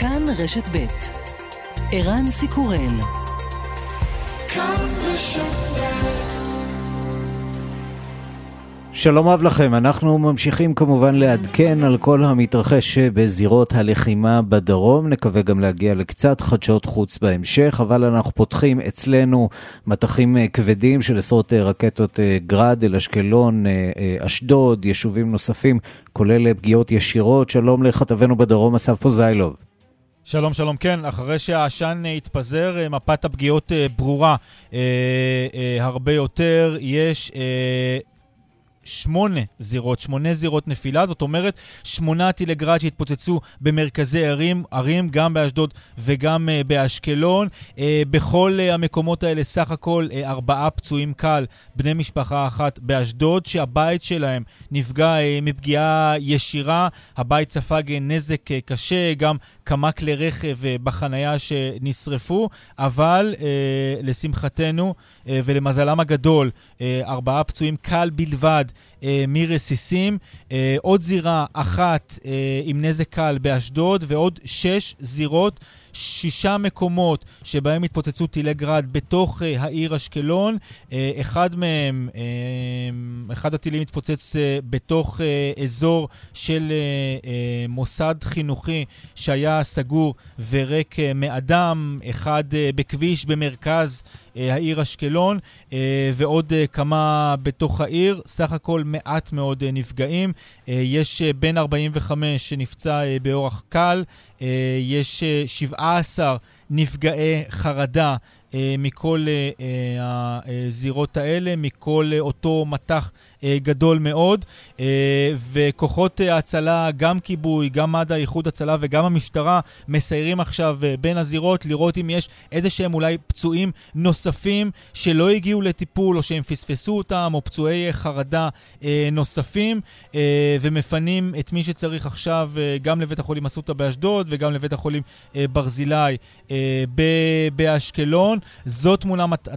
כאן רשת ב' ערן סיקורל שלום רב לכם, אנחנו ממשיכים כמובן לעדכן על כל המתרחש בזירות הלחימה בדרום, נקווה גם להגיע לקצת חדשות חוץ בהמשך, אבל אנחנו פותחים אצלנו מטחים כבדים של עשרות רקטות אה, גראד אל אשקלון, אה, אה, אשדוד, יישובים נוספים, כולל פגיעות ישירות. שלום לכתבנו בדרום, אסף פוזיילוב. שלום, שלום. כן, אחרי שהעשן התפזר, מפת הפגיעות ברורה הרבה יותר. יש שמונה זירות, שמונה זירות נפילה, זאת אומרת שמונה טילי גראד שהתפוצצו במרכזי ערים, ערים גם באשדוד וגם uh, באשקלון. Uh, בכל uh, המקומות האלה סך הכל uh, ארבעה פצועים קל, בני משפחה אחת באשדוד, שהבית שלהם נפגע uh, מפגיעה ישירה, הבית ספג uh, נזק uh, קשה, גם כמה כלי רכב uh, בחנייה שנשרפו, אבל uh, לשמחתנו uh, ולמזלם הגדול, ארבעה פצועים קל בלבד. אה, מרסיסים, אה, עוד זירה אחת אה, עם נזק קל באשדוד ועוד שש זירות שישה מקומות שבהם התפוצצו טילי גראד בתוך uh, העיר אשקלון. Uh, אחד מהם, uh, אחד הטילים התפוצץ בתוך אזור של מוסד חינוכי שהיה סגור וריק מאדם, אחד uh, בכביש במרכז העיר אשקלון, uh, ועוד uh, כמה בתוך העיר. סך הכל מעט מאוד נפגעים. יש בן 45 שנפצע באורח קל. אה, יש 17 אה, נפגעי חרדה אה, מכל הזירות האלה, מכל אותו מטח גדול מאוד, וכוחות ההצלה, גם כיבוי, גם מד"א, איחוד הצלה וגם המשטרה, מסיירים עכשיו בין הזירות לראות אם יש איזה שהם אולי פצועים נוספים שלא הגיעו לטיפול או שהם פספסו אותם, או פצועי חרדה נוספים, ומפנים את מי שצריך עכשיו גם לבית החולים אסותא באשדוד וגם לבית החולים ברזילי באשקלון. זאת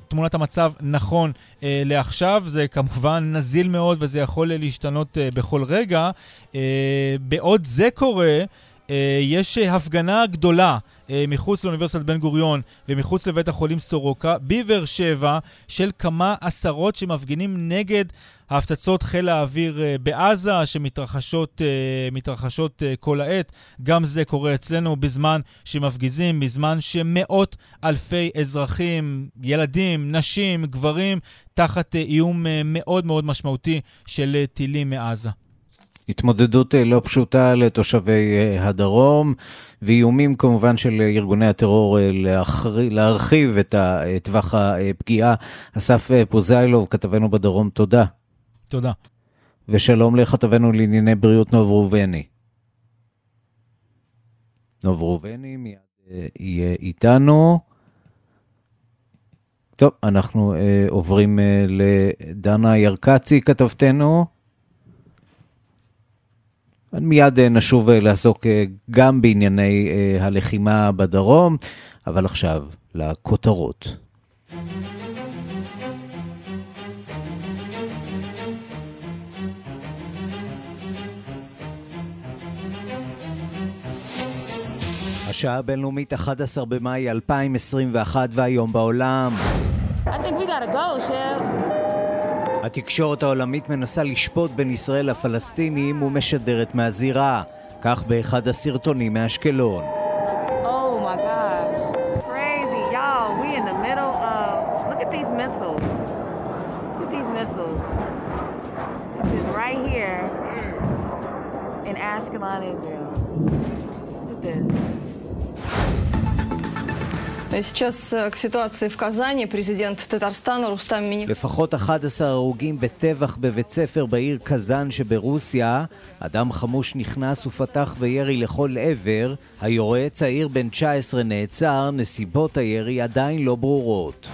תמונת, המצב נכון אה, לעכשיו. זה כמובן נזיל מאוד וזה יכול להשתנות אה, בכל רגע. אה, בעוד זה קורה, אה, יש הפגנה גדולה. אה, מחוץ לאוניברסיטת בן גוריון ומחוץ לבית החולים סורוקה בבאר שבע של כמה עשרות שמפגינים נגד ההפצצות חיל האוויר אה, בעזה שמתרחשות uh, כל העת. גם זה קורה אצלנו בזמן שמפגיזים, בזמן שמאות אלפי אזרחים, ילדים, נשים, גברים, תחת איום מאוד מאוד משמעותי של טילים מעזה. התמודדות לא פשוטה לתושבי הדרום, ואיומים כמובן של ארגוני הטרור להרחיב את טווח הפגיעה. אסף פוזיילוב, כתבנו בדרום, תודה. תודה. ושלום לכתבנו לענייני בריאות נוב ראובני. נוב ראובני מיד אה, יהיה איתנו. טוב, אנחנו אה, עוברים אה, לדנה ירקצי, כתבתנו. מיד אה, נשוב אה, לעסוק אה, גם בענייני הלחימה בדרום, אבל עכשיו לכותרות. השעה הבינלאומית 11 במאי 2021 והיום בעולם. I think we gotta go, Chef. התקשורת העולמית מנסה לשפוט בין ישראל לפלסטינים ומשדרת מהזירה, כך באחד הסרטונים מאשקלון. Ashkelon, Israel. Сейчас к ситуации в Казани президент Татарстана רוסטם מיני... לפחות 11 הרוגים בטבח בבית ספר בעיר קזאן שברוסיה. אדם חמוש נכנס ופתח בירי לכל עבר. היורה, צעיר בן 19, נעצר. נסיבות הירי עדיין לא ברורות.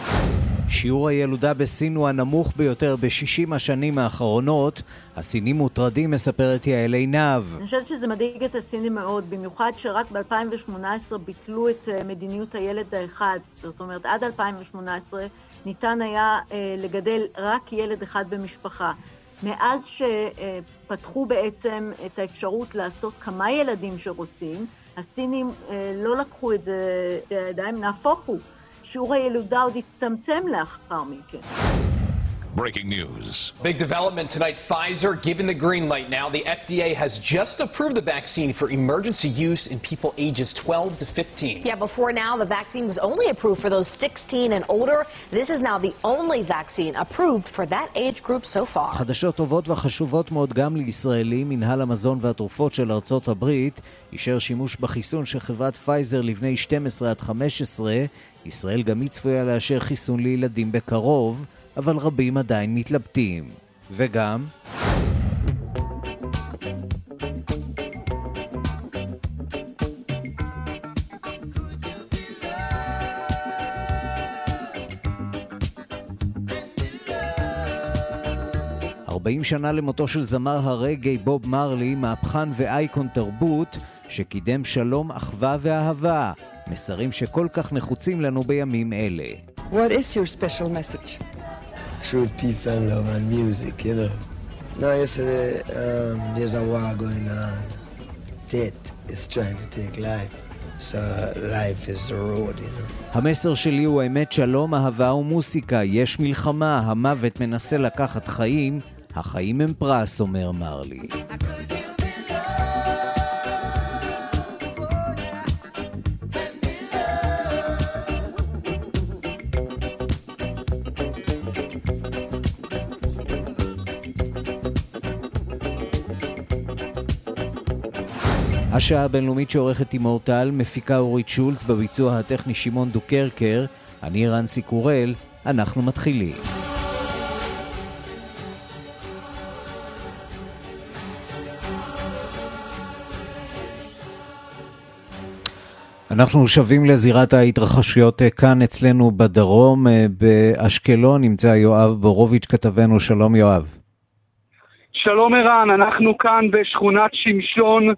שיעור הילודה בסין הוא הנמוך ביותר ב-60 השנים האחרונות. הסינים מוטרדים, מספרת יעל עינב. אני חושבת שזה מדאיג את הסינים מאוד, במיוחד שרק ב-2018 ביטלו את אה, מדיניות הילד האחד. זאת אומרת, עד 2018 ניתן היה אה, לגדל רק ילד אחד במשפחה. מאז שפתחו בעצם את האפשרות לעשות כמה ילדים שרוצים, הסינים לא לקחו את זה לידיים, נהפוך הוא, שיעור הילודה עוד הצטמצם לאחר מכן. Breaking news. Big development tonight. Pfizer given the green light now. The FDA has just approved the vaccine for emergency use in people ages 12 to 15. Yeah, before now, the vaccine was only approved for those 16 and older. This is now the only vaccine approved for that age group so far. חדשות טובות וחשובות מאוד גם לישראלים. מנהל המזון והתרופות של ארצות הברית אישר שימוש בחיסון של חברת פייזר לבני 12 עד 15. ישראל גם היא צפויה לאשר חיסון לילדים בקרוב. אבל רבים עדיין מתלבטים. וגם... ארבעים שנה למותו של זמר הרגעי בוב מרלי, מהפכן ואייקון תרבות, שקידם שלום, אחווה ואהבה, מסרים שכל כך נחוצים לנו בימים אלה. What is your special message? Truth, peace, and love, and music, you know. Now, yesterday, um, there's a war going on. Death is trying to take life. המסר שלי הוא אמת שלום, אהבה ומוסיקה. יש מלחמה, המוות מנסה לקחת חיים, החיים הם פרס, אומר מרלי. השעה הבינלאומית שעורכת עם אורטל, מפיקה אורית שולץ, בביצוע הטכני שמעון דוקרקר, אני רנסי קורל, אנחנו מתחילים. אנחנו שבים לזירת ההתרחשויות אה, כאן אצלנו בדרום, אה, באשקלון, נמצא יואב בורוביץ' כתבנו, שלום יואב. שלום ערן, אנחנו כאן בשכונת שמשון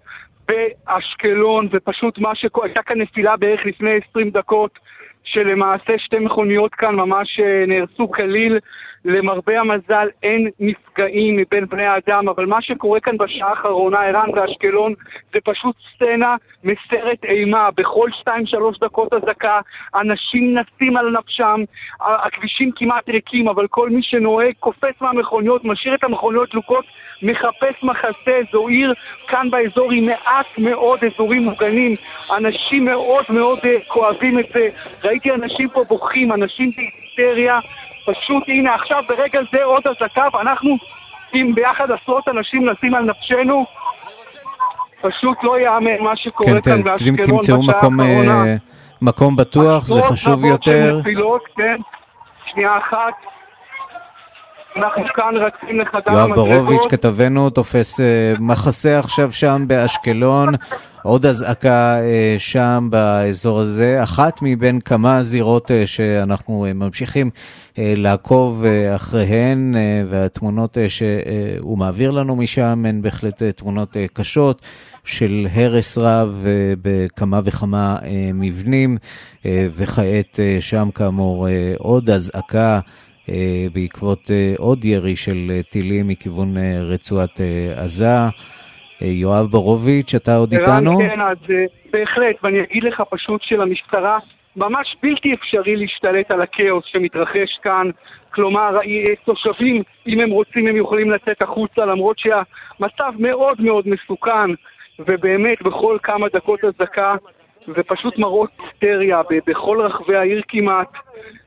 באשקלון, ופשוט מה שקורה, הייתה כאן נפילה בערך לפני 20 דקות, שלמעשה שתי מכוניות כאן ממש אה, נהרסו כליל. למרבה המזל אין נפגעים מבין בני האדם, אבל מה שקורה כאן בשעה האחרונה, ערן ואשקלון, זה פשוט סצנה מסרט אימה. בכל שתיים שלוש דקות אזעקה, אנשים נסים על נפשם, הכבישים כמעט ריקים, אבל כל מי שנוהג קופץ מהמכוניות, משאיר את המכוניות דלוקות, מחפש מחסה. זו עיר כאן באזור עם מעט מאוד אזורים מוגנים. אנשים מאוד מאוד אה, כואבים את זה. ראיתי אנשים פה בוכים, אנשים בהיסטריה. פשוט הנה עכשיו ברגע זה עוד אזעקה ואנחנו עם ביחד עשרות אנשים נשים על נפשנו פשוט לא יאמן מה שקורה כן, כאן באשקלון תמצאו מקום, אה, מקום בטוח, זה חשוב יותר. כן. שנייה אחת. אנחנו כאן רצים לחדר המדרגות. יואב בורוביץ', כתבנו, תופס uh, מחסה עכשיו שם באשקלון. עוד אזעקה uh, שם באזור הזה, אחת מבין כמה זירות uh, שאנחנו ממשיכים לעקוב אחריהן, והתמונות שהוא מעביר לנו משם הן בהחלט תמונות קשות. של הרס רב בכמה וכמה מבנים, וכעת שם כאמור עוד אזעקה אה, בעקבות אה, עוד ירי של אה, טילים מכיוון רצועת עזה. יואב בורוביץ', אתה עוד איתנו? כן, אז בהחלט, ואני אגיד לך פשוט שלמשטרה ממש בלתי אפשרי להשתלט על הכאוס שמתרחש כאן. כלומר, תושבים, אם הם רוצים, הם יכולים לצאת החוצה, למרות שהמצב מאוד מאוד מסוכן, ובאמת בכל כמה דקות אזעקה, ופשוט מראות היסטריה בכל רחבי העיר כמעט.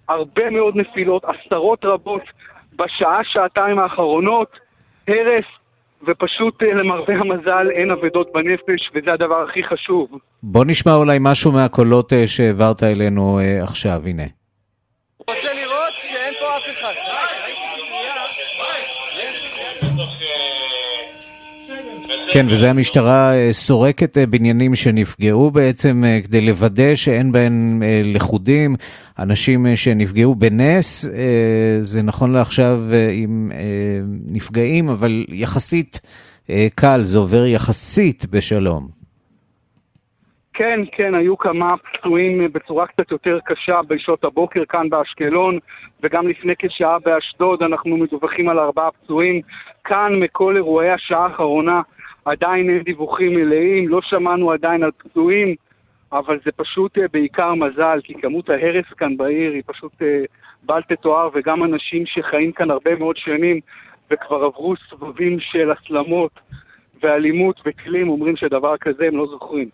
הרבה מאוד נפילות, עשרות רבות בשעה, שעתיים האחרונות, הרס, ופשוט אה, למרבה המזל אין אבדות בנפש, וזה הדבר הכי חשוב. בוא נשמע אולי משהו מהקולות אה, שהעברת אלינו אה, עכשיו, הנה. רוצה לראות כן, וזה המשטרה סורקת בניינים שנפגעו בעצם כדי לוודא שאין בהם לכודים. אנשים אה, שנפגעו בנס, אה, זה נכון לעכשיו אה, עם נפגעים, אבל יחסית קל, זה עובר יחסית בשלום. כן, כן, היו כמה פצועים בצורה קצת יותר קשה בשעות הבוקר כאן באשקלון, וגם לפני כשעה באשדוד אנחנו מדווחים על ארבעה פצועים. כאן, מכל אירועי השעה האחרונה, עדיין אין דיווחים מלאים, לא שמענו עדיין על פצועים, אבל זה פשוט אה, בעיקר מזל, כי כמות ההרס כאן בעיר היא פשוט אה, בל תתואר, וגם אנשים שחיים כאן הרבה מאוד שנים וכבר עברו סבבים של הסלמות ואלימות וכלים, אומרים שדבר כזה הם לא זוכרים.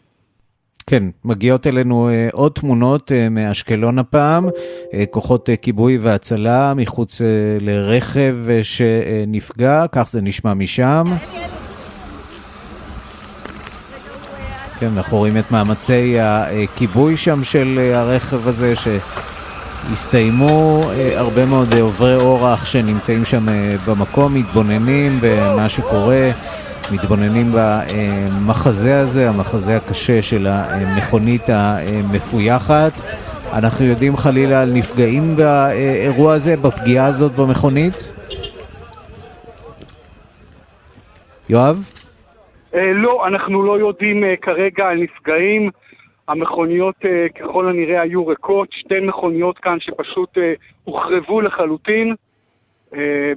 כן, מגיעות אלינו אה, עוד תמונות מאשקלון הפעם, כוחות כיבוי והצלה מחוץ לרכב שנפגע, כך זה נשמע משם. כן, אנחנו רואים את מאמצי הכיבוי שם של הרכב הזה, שהסתיימו הרבה מאוד עוברי אורח שנמצאים שם במקום, מתבוננים במה שקורה. מתבוננים במחזה הזה, המחזה הקשה של המכונית המפויחת. אנחנו יודעים חלילה על נפגעים באירוע הזה, בפגיעה הזאת במכונית? יואב? אה, לא, אנחנו לא יודעים אה, כרגע על נפגעים. המכוניות אה, ככל הנראה היו ריקות, שתי מכוניות כאן שפשוט הוחרבו לחלוטין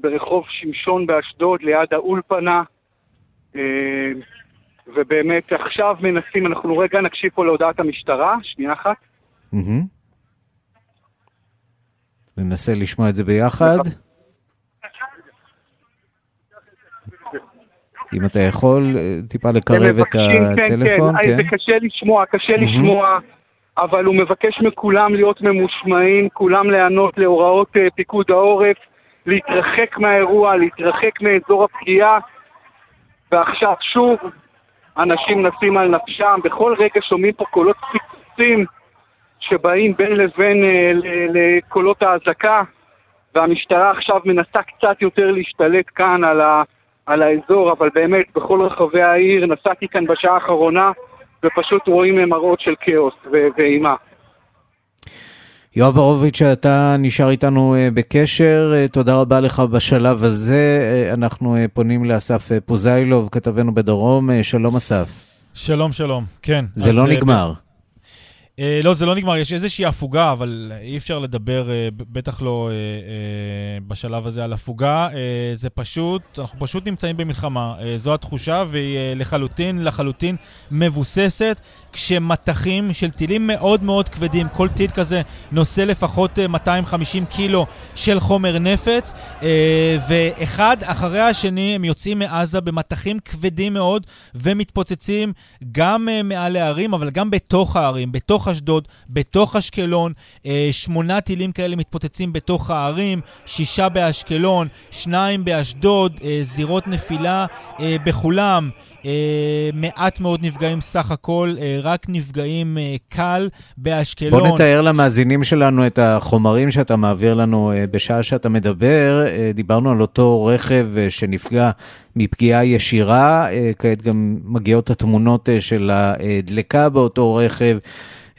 ברחוב שמשון באשדוד ליד האולפנה. ובאמת עכשיו מנסים, אנחנו רגע נקשיב פה להודעת המשטרה, שנייה אחת. ננסה לשמוע את זה ביחד. אם אתה יכול, אה, טיפה לקרב את הטלפון. כן, כן, זה קשה לשמוע, קשה לשמוע, אבל הוא מבקש מכולם להיות ממושמעים, כולם להיענות להוראות אה, פיקוד העורף, להתרחק מהאירוע, להתרחק מאזור הפגיעה. ועכשיו שוב אנשים נסים על נפשם, בכל רגע שומעים פה קולות פיצוצים שבאים בין לבין אה, לקולות האזעקה, והמשטרה עכשיו מנסה קצת יותר להשתלט כאן על, ה, על האזור, אבל באמת בכל רחבי העיר נסעתי כאן בשעה האחרונה ופשוט רואים מראות של כאוס ואימה. יואב הורוביץ', אתה נשאר איתנו אה, בקשר, אה, תודה רבה לך בשלב הזה. אה, אנחנו פונים לאסף פוזיילוב, כתבנו בדרום. שלום אסף. שלום, שלום, כן. זה לא נגמר. אה, לא, זה לא נגמר, יש איזושהי הפוגה, אבל אי אפשר לדבר, אה, בטח לא אה, אה, בשלב הזה על הפוגה. אה, זה פשוט, אנחנו פשוט נמצאים במלחמה. אה, זו התחושה, והיא אה, לחלוטין, לחלוטין מבוססת, כשמטחים של טילים מאוד מאוד כבדים, כל טיל כזה נושא לפחות אה, 250 קילו של חומר נפץ, אה, ואחד אחרי השני הם יוצאים מעזה במטחים כבדים מאוד, ומתפוצצים גם אה, מעל הערים, אבל גם בתוך הערים, בתוך... אשדוד, בתוך אשקלון, אה, שמונה טילים כאלה מתפוצצים בתוך הערים, שישה באשקלון, שניים באשדוד, אה, זירות נפילה אה, בכולם. Uh, מעט מאוד נפגעים סך הכל, uh, רק נפגעים uh, קל באשקלון. בוא נתאר למאזינים שלנו את החומרים שאתה מעביר לנו בשעה שאתה מדבר. דיברנו על אותו רכב שנפגע מפגיעה ישירה, כעת גם מגיעות התמונות של הדלקה באותו רכב.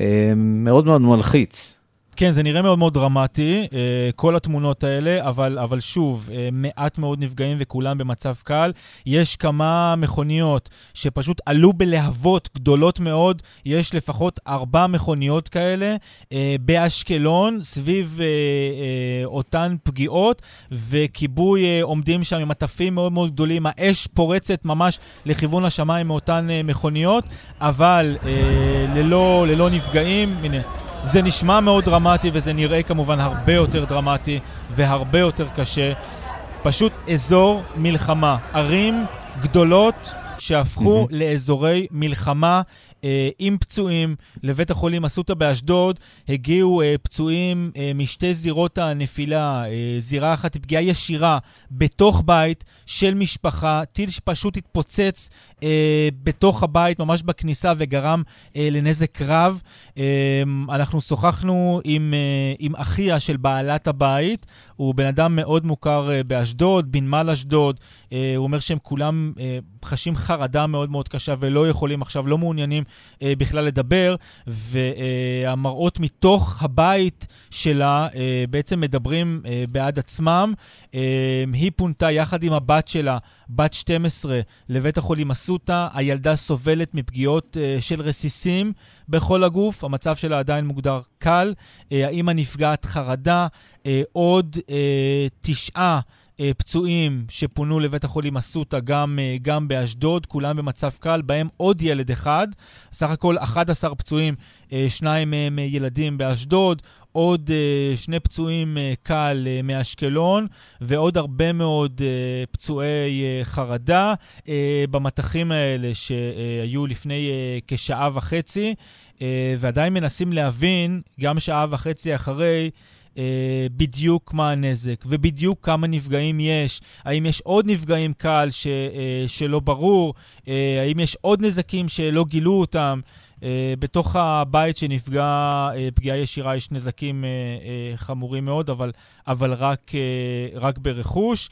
אה, מאוד מאוד מלחיץ. כן, זה נראה מאוד מאוד דרמטי, אה, כל התמונות האלה, אבל, אבל שוב, אה, מעט מאוד נפגעים וכולם במצב קל. יש כמה מכוניות שפשוט עלו בלהבות גדולות מאוד, יש לפחות ארבע מכוניות כאלה באשקלון, סביב אותן פגיעות, וכיבוי עומדים שם עם מטפים מאוד מאוד גדולים, האש פורצת ממש לכיוון השמיים מאותן מכוניות, אבל ללא, ללא נפגעים. הנה. זה נשמע מאוד דרמטי וזה נראה כמובן הרבה יותר דרמטי והרבה יותר קשה. פשוט אזור מלחמה. ערים גדולות שהפכו mm-hmm. לאזורי מלחמה עם פצועים. לבית החולים אסותא באשדוד הגיעו אה, פצועים אה, משתי זירות הנפילה. אה, זירה אחת פגיעה ישירה בתוך בית של משפחה, טיל שפשוט התפוצץ אה, בתוך הבית, ממש בכניסה, וגרם אה, לנזק רב. אה, אנחנו שוחחנו עם, אה, עם אחיה של בעלת הבית. הוא בן אדם מאוד מוכר באשדוד, בנמל אשדוד. הוא אומר שהם כולם חשים חרדה מאוד מאוד קשה ולא יכולים עכשיו, לא מעוניינים בכלל לדבר, והמראות מתוך הבית שלה בעצם מדברים בעד עצמם. היא פונתה יחד עם הבת שלה, בת 12, לבית החולים אסותא. הילדה סובלת מפגיעות של רסיסים בכל הגוף, המצב שלה עדיין מוגדר קל. האמא נפגעת חרדה, עוד תשעה אה, פצועים שפונו לבית החולים אסותא, גם, אה, גם באשדוד, כולם במצב קל, בהם עוד ילד אחד. סך הכל 11 פצועים, אה, שניים מהם ילדים באשדוד, עוד שני פצועים קל מאשקלון, ועוד הרבה מאוד פצועי חרדה במטחים האלה שהיו לפני כשעה וחצי, ועדיין מנסים להבין, גם שעה וחצי אחרי, אה, בדיוק מה הנזק ובדיוק כמה נפגעים יש, האם יש עוד נפגעים קל ש, אה, שלא ברור, אה, האם יש עוד נזקים שלא גילו אותם. אה, בתוך הבית שנפגע אה, פגיעה ישירה יש נזקים אה, אה, חמורים מאוד, אבל, אבל רק, אה, רק ברכוש.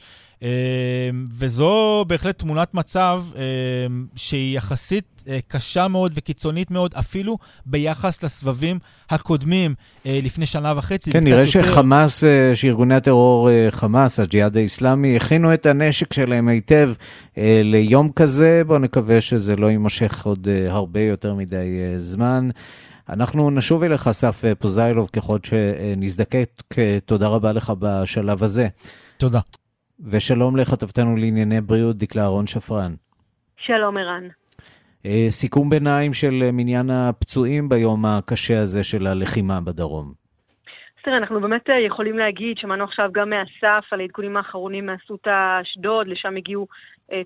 וזו בהחלט תמונת מצב אמ, שהיא יחסית אה, קשה מאוד וקיצונית מאוד, אפילו ביחס לסבבים הקודמים אה, לפני שנה וחצי. כן, נראה יותר... שחמאס, אה, שארגוני הטרור חמאס, הג'יהאד האיסלאמי, הכינו את הנשק שלהם היטב ליום כזה. בואו נקווה שזה לא יימשך עוד הרבה יותר מדי זמן. אנחנו נשוב אליך, אסף פוזיילוב, ככל שנזדקק. תודה רבה לך בשלב הזה. תודה. ושלום לכתבתנו לענייני בריאות, דקלה אהרון שפרן. שלום, ערן. אה, סיכום ביניים של אה, מניין הפצועים ביום הקשה הזה של הלחימה בדרום. תראה, אנחנו באמת אה, יכולים להגיד, שמענו עכשיו גם מאסף על העדכונים האחרונים מאסותא אשדוד, לשם הגיעו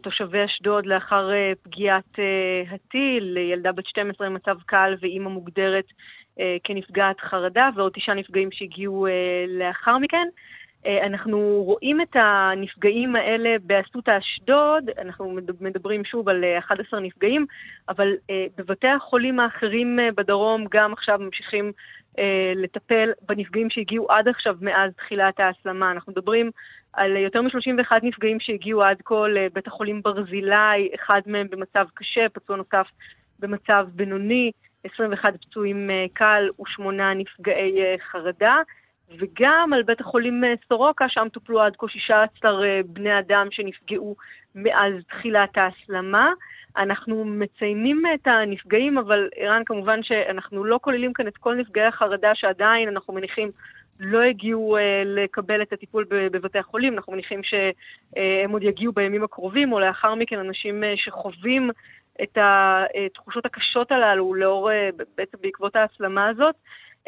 תושבי אשדוד לאחר פגיעת הטיל, ילדה בת 12 במצב קל ואימא מוגדרת כנפגעת חרדה, ועוד תשעה נפגעים שהגיעו לאחר מכן. אה, אנחנו רואים את הנפגעים האלה באסותא אשדוד, אנחנו מדברים שוב על 11 אה, נפגעים, אבל אה, בבתי החולים האחרים בדרום גם עכשיו ממשיכים לטפל בנפגעים שהגיעו עד עכשיו מאז תחילת ההסלמה. אנחנו מדברים על יותר מ-31 נפגעים שהגיעו עד כה לבית החולים ברזילי, אחד מהם במצב קשה, פצוע נוסף במצב בינוני, 21 פצועים קל ושמונה נפגעי חרדה. וגם על בית החולים אה, סורוקה, שם טופלו עד כה 16 אה, בני אדם שנפגעו מאז תחילת ההסלמה. אנחנו מציינים את הנפגעים, אבל ערן, כמובן שאנחנו לא כוללים כאן את כל נפגעי החרדה שעדיין אנחנו מניחים לא הגיעו uh, לקבל את הטיפול בבתי החולים, אנחנו מניחים שהם עוד יגיעו בימים הקרובים, או לאחר מכן אנשים uh, שחווים את התחושות הקשות הללו לאור, uh, בעצם בעקבות ההסלמה הזאת.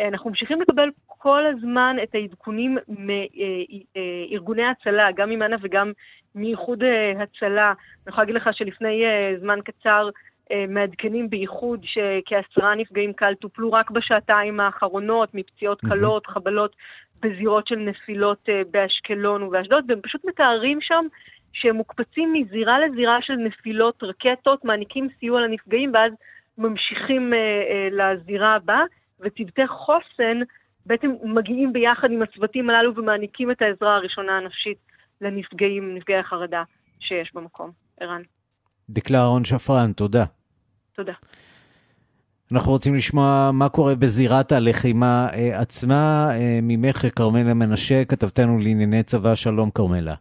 אנחנו ממשיכים לקבל כל הזמן את העדכונים מארגוני הצלה, גם ממנה וגם מאיחוד אה, הצלה. אני יכולה להגיד לך שלפני אה, זמן קצר אה, מעדכנים בייחוד שכעשרה נפגעים קל טופלו רק בשעתיים האחרונות מפציעות קלות, חבלות בזירות של נפילות באשקלון ובאשדוד, והם פשוט מתארים שם שהם מוקפצים מזירה לזירה של נפילות רקטות, מעניקים סיוע לנפגעים ואז ממשיכים לזירה הבאה. וצוותי חוסן בעצם מגיעים ביחד עם הצוותים הללו ומעניקים את העזרה הראשונה הנפשית לנפגעים, נפגעי החרדה שיש במקום. ערן. דקלה אהרון שפרן, תודה. תודה. אנחנו רוצים לשמוע מה קורה בזירת הלחימה אה, עצמה. אה, ממך, כרמלה מנשה, כתבתנו לענייני צבא, שלום כרמלה.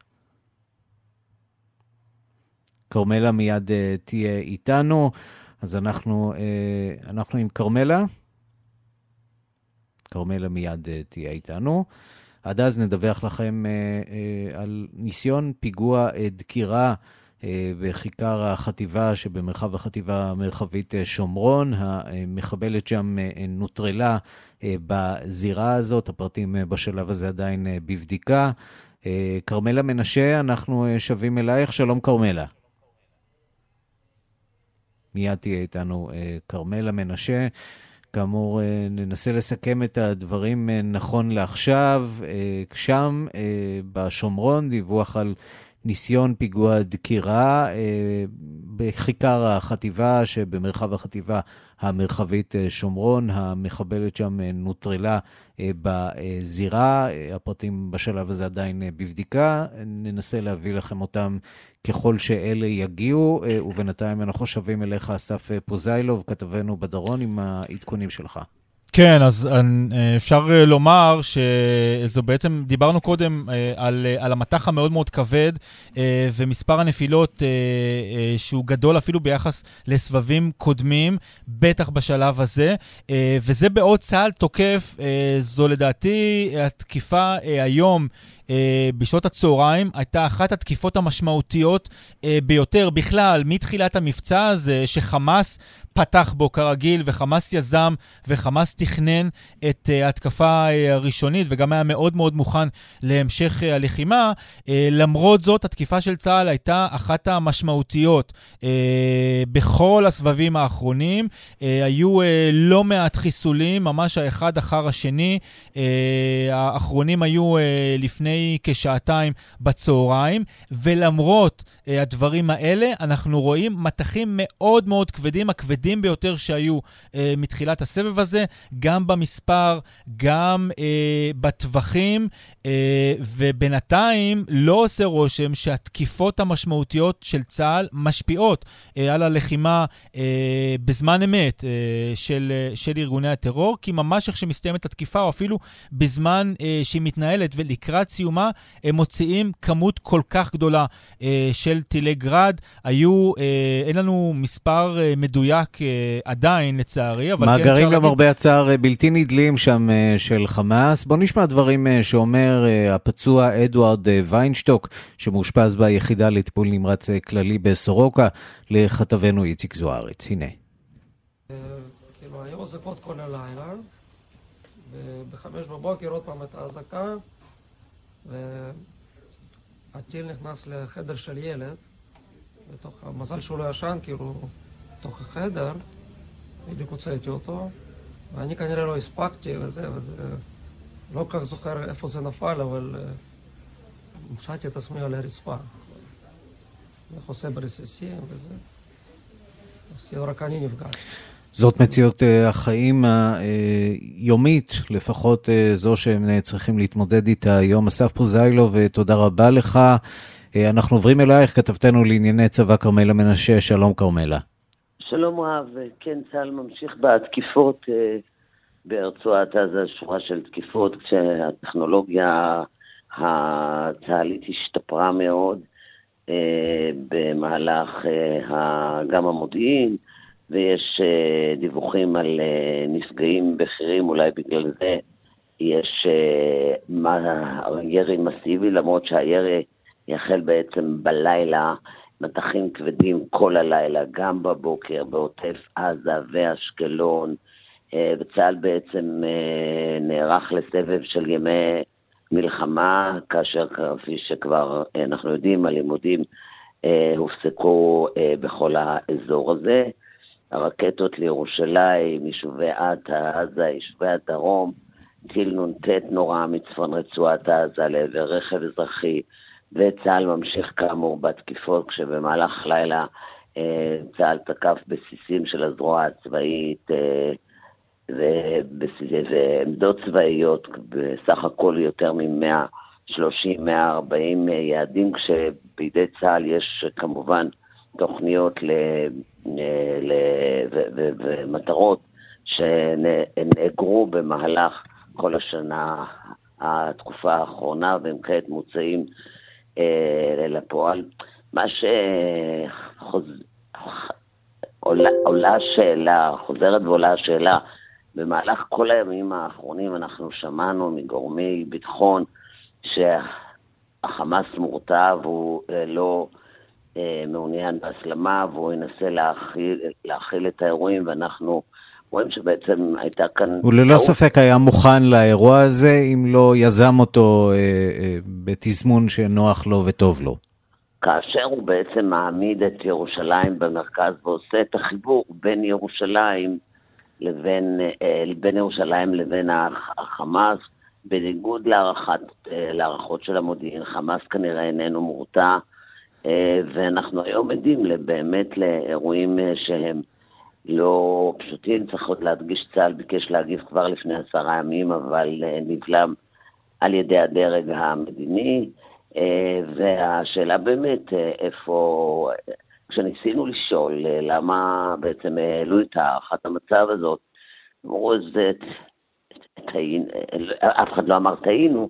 כרמלה מיד uh, תהיה איתנו, אז אנחנו, אנחנו עם כרמלה. כרמלה מיד uh, תהיה איתנו. עד אז נדווח לכם uh, uh, על ניסיון פיגוע דקירה בכיכר החטיבה שבמרחב החטיבה המרחבית שומרון. המחבלת שם נוטרלה בזירה הזאת, הפרטים בשלב הזה עדיין בבדיקה. כרמלה מנשה, אנחנו שבים אלייך. שלום כרמלה. מיד תהיה איתנו כרמלה מנשה. כאמור, אה, ננסה לסכם את הדברים אה, נכון לעכשיו. אה, שם, בשומרון, דיווח על ניסיון פיגוע דקירה בכיכר החטיבה, שבמרחב החטיבה המרחבית שומרון. המחבלת שם נוטרלה בזירה. הפרטים בשלב הזה עדיין בבדיקה. ננסה להביא לכם אותם ככל שאלה יגיעו, ובינתיים אנחנו שבים אליך, אסף פוזיילוב, כתבנו בדרון, עם העדכונים שלך. כן, אז אה, אפשר אה, לומר שזו בעצם, דיברנו קודם אה, על, על המטח המאוד מאוד כבד ומספר הנפילות שהוא גדול אפילו ביחס לסבבים קודמים, בטח בשלב הזה, וזה בעוד צה"ל תוקף, זו לדעתי התקיפה היום. בשעות הצהריים הייתה אחת התקיפות המשמעותיות ביותר בכלל מתחילת המבצע הזה, שחמאס פתח בו כרגיל, וחמאס יזם וחמאס תכנן את uh, ההתקפה הראשונית, וגם היה מאוד מאוד מוכן להמשך הלחימה. למרות זאת, התקיפה של צה"ל הייתה אחת המשמעותיות בכל הסבבים האחרונים. היו לא מעט חיסולים, ממש האחד אחר השני. האחרונים היו uh, לפני כשעתיים בצהריים, ולמרות uh, הדברים האלה, אנחנו רואים מטחים מאוד מאוד כבדים, הכבדים ביותר שהיו אה, מתחילת הסבב הזה, גם במספר, גם אה, בטווחים, אה, ובינתיים לא עושה רושם שהתקיפות המשמעותיות של צה"ל משפיעות אה, על הלחימה אה, בזמן אמת אה, של, אה, של ארגוני הטרור, כי ממש איך שמסתיימת התקיפה, או אפילו בזמן אה, שהיא מתנהלת ולקראת סיומה, הם מוציאים כמות כל כך גדולה אה, של טילי גראד. היו, אה, אין לנו מספר אה, מדויק אה, עדיין, לצערי, אבל כן אפשר להגיד... מאגרים למרבה הצער אה, בלתי נדלים שם אה, של חמאס. בואו נשמע דברים שאומר הפצוע אדוארד ויינשטוק, שמאושפז ביחידה לטיפול נמרץ כללי בסורוקה, לכתבנו איציק זוארץ. הנה. כאילו, היו אזעקות כל הלילה, ובחמש בבוקר עוד פעם הייתה אזעקה, והטיל נכנס לחדר של ילד, בתוך, המזל שהוא לא ישן, כאילו... בתוך החדר, בדיוק הוצאתי אותו, ואני כנראה לא הספקתי וזה, וזה... לא כל כך זוכר איפה זה נפל, אבל מצאתי את עצמי על הרצפה. מכוסה ברסיסים וזה. אז כאילו רק אני נפגעתי. זאת מציאות החיים היומית, לפחות זו שהם צריכים להתמודד איתה היום. אסף פוזיילוב, תודה רבה לך. אנחנו עוברים אלייך, כתבתנו לענייני צבא כרמלה מנשה, שלום כרמלה. שלום רב, כן, צה"ל ממשיך בתקיפות אה, ברצועת עזה, שורה של תקיפות, כשהטכנולוגיה הצה"לית השתפרה מאוד אה, במהלך אה, גם המודיעין, ויש דיווחים על נפגעים בכירים, אולי בגלל זה יש ירי מסיבי, למרות שהירי יחל בעצם בלילה. מטחים כבדים כל הלילה, גם בבוקר, בעוטף עזה ואשקלון, אה, וצה"ל בעצם אה, נערך לסבב של ימי מלחמה, כאשר כפי שכבר אה, אנחנו יודעים, הלימודים הופסקו בכל האזור הזה. הרקטות לירושלים, יישובי עטה, עזה, יישובי הדרום, טיל נ"ט נורא מצפון רצועת עזה לעבר רכב אזרחי, וצה"ל ממשיך כאמור בתקיפות, כשבמהלך הלילה אה, צה"ל תקף בסיסים של הזרוע הצבאית אה, ועמדות צבאיות, בסך הכל יותר מ-130-140 יעדים, כשבידי צה"ל יש כמובן תוכניות ל... אה, ל... ו... ו... ומטרות שנאגרו במהלך כל השנה, התקופה האחרונה, והם כעת מוצאים אה, לפועל. מה שעולה השאלה, חוזרת ועולה השאלה, במהלך כל הימים האחרונים אנחנו שמענו מגורמי ביטחון שהחמאס מורתע והוא אה, לא מעוניין בהסלמה והוא ינסה להכיל, להכיל את האירועים ואנחנו רואים שבעצם הייתה כאן... הוא ללא ספק היה מוכן לאירוע הזה, אם לא יזם אותו אה, אה, בתזמון שנוח לו וטוב לו. כאשר הוא בעצם מעמיד את ירושלים במרכז ועושה את החיבור בין ירושלים לבין, אה, בין ירושלים לבין החמאס, בניגוד להערכת, להערכות של המודיעין, חמאס כנראה איננו מורתע, ואנחנו היום עדים באמת לאירועים שהם לא פשוטים. צריך עוד להדגיש, צה"ל ביקש להגיב כבר לפני עשרה ימים, אבל נבלם על ידי הדרג המדיני. והשאלה באמת, איפה, כשניסינו לשאול למה בעצם העלו את הערכת המצב הזאת, אמרו, זה, אף אחד לא אמר טעינו.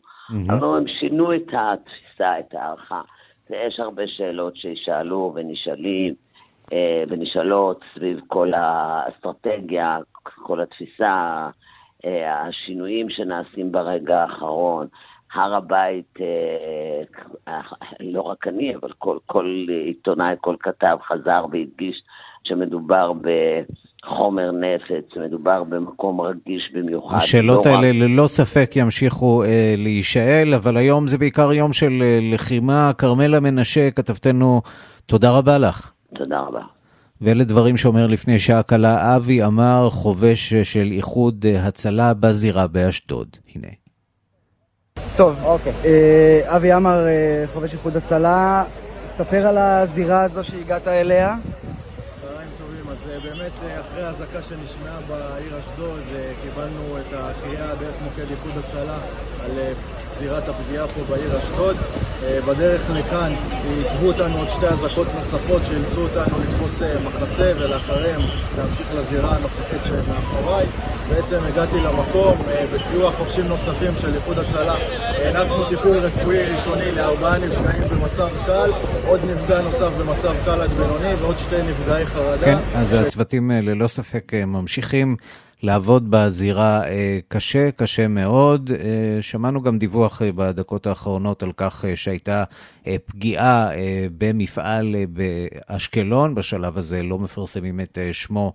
אבל הם שינו את התפיסה, את ההערכה. יש הרבה שאלות שישאלו ונשאלים אה, ונשאלות סביב כל האסטרטגיה, כל התפיסה, אה, השינויים שנעשים ברגע האחרון. הר הבית, אה, לא רק אני, אבל כל, כל עיתונאי, כל כתב חזר והדגיש שמדובר בחומר נפץ, מדובר במקום רגיש במיוחד. השאלות לא האלה רק... ללא ספק ימשיכו אה, להישאל, אבל היום זה בעיקר יום של אה, לחימה. כרמלה מנשה, כתבתנו, תודה רבה לך. תודה רבה. ואלה דברים שאומר לפני שעה קלה אבי אמר, חובש של איחוד אה, הצלה בזירה באשדוד. הנה. טוב, אוקיי. אה, אבי עמר, אה, חובש איחוד הצלה, ספר על הזירה הזו שהגעת אליה. צהריים טובים, אז אה, באמת אחרי האזעקה שנשמעה בעיר אשדוד, קיבלנו את הקריאה דרך מוקד איחוד הצלה על זירת הפגיעה פה בעיר אשדוד. אה, בדרך לכאן עיכבו אותנו עוד שתי אזעקות נוספות שאילצו אותנו לתפוס אה, מחסה ולאחריהם להמשיך לזירה הנוכחית שמאחוריי. בעצם הגעתי למקום אה, בסיוע חובשים נוספים של איחוד הצלה. הענקנו טיפול רפואי ראשוני לארבעה נפגעים במצב קל, עוד נפגע נוסף במצב קל עד בינוני ועוד שתי נפגעי חרדה. כן, אז. הצוותים ללא ספק ממשיכים. לעבוד בזירה אה, קשה, קשה מאוד. אה, שמענו גם דיווח אה, בדקות האחרונות על כך שהייתה פגיעה במפעל באשקלון. בשלב הזה לא מפרסמים את שמו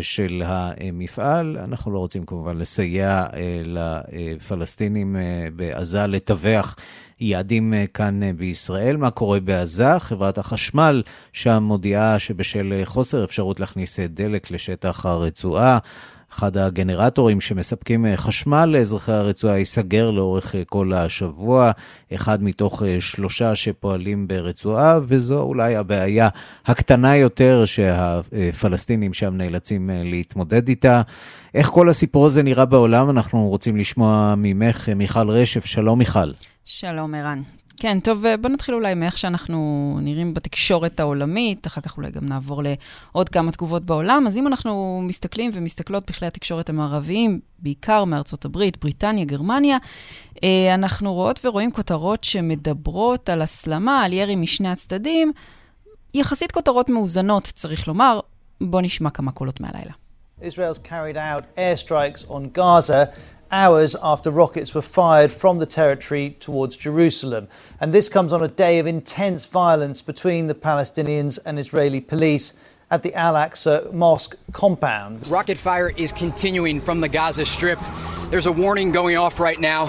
של המפעל. אנחנו לא רוצים כמובן לסייע לפלסטינים בעזה לטווח. יעדים כאן בישראל. מה קורה בעזה? חברת החשמל שם מודיעה שבשל חוסר אפשרות להכניס דלק לשטח הרצועה, אחד הגנרטורים שמספקים אה, חשמל לאזרחי הרצועה ייסגר לאורך אה, כל השבוע, אחד מתוך אה, שלושה שפועלים ברצועה, וזו אולי הבעיה הקטנה יותר שהפלסטינים שם נאלצים להתמודד איתה. איך כל הסיפור הזה נראה בעולם? אנחנו רוצים לשמוע ממך, מיכל רשף. שלום, מיכל. שלום, ערן. כן, טוב, בוא נתחיל אולי מאיך שאנחנו נראים בתקשורת העולמית, אחר כך אולי גם נעבור לעוד כמה תגובות בעולם. אז אם אנחנו מסתכלים ומסתכלות בכלי התקשורת המערביים, בעיקר מארצות הברית, בריטניה, גרמניה, אה, אנחנו רואות ורואים כותרות שמדברות על הסלמה, על ירי משני הצדדים, יחסית כותרות מאוזנות, צריך לומר. בואו נשמע כמה קולות מהלילה. Israel's carried out airstrikes on Gaza hours after rockets were fired from the territory towards Jerusalem. And this comes on a day of intense violence between the Palestinians and Israeli police at the Al Aqsa Mosque compound. Rocket fire is continuing from the Gaza Strip. There's a warning going off right now.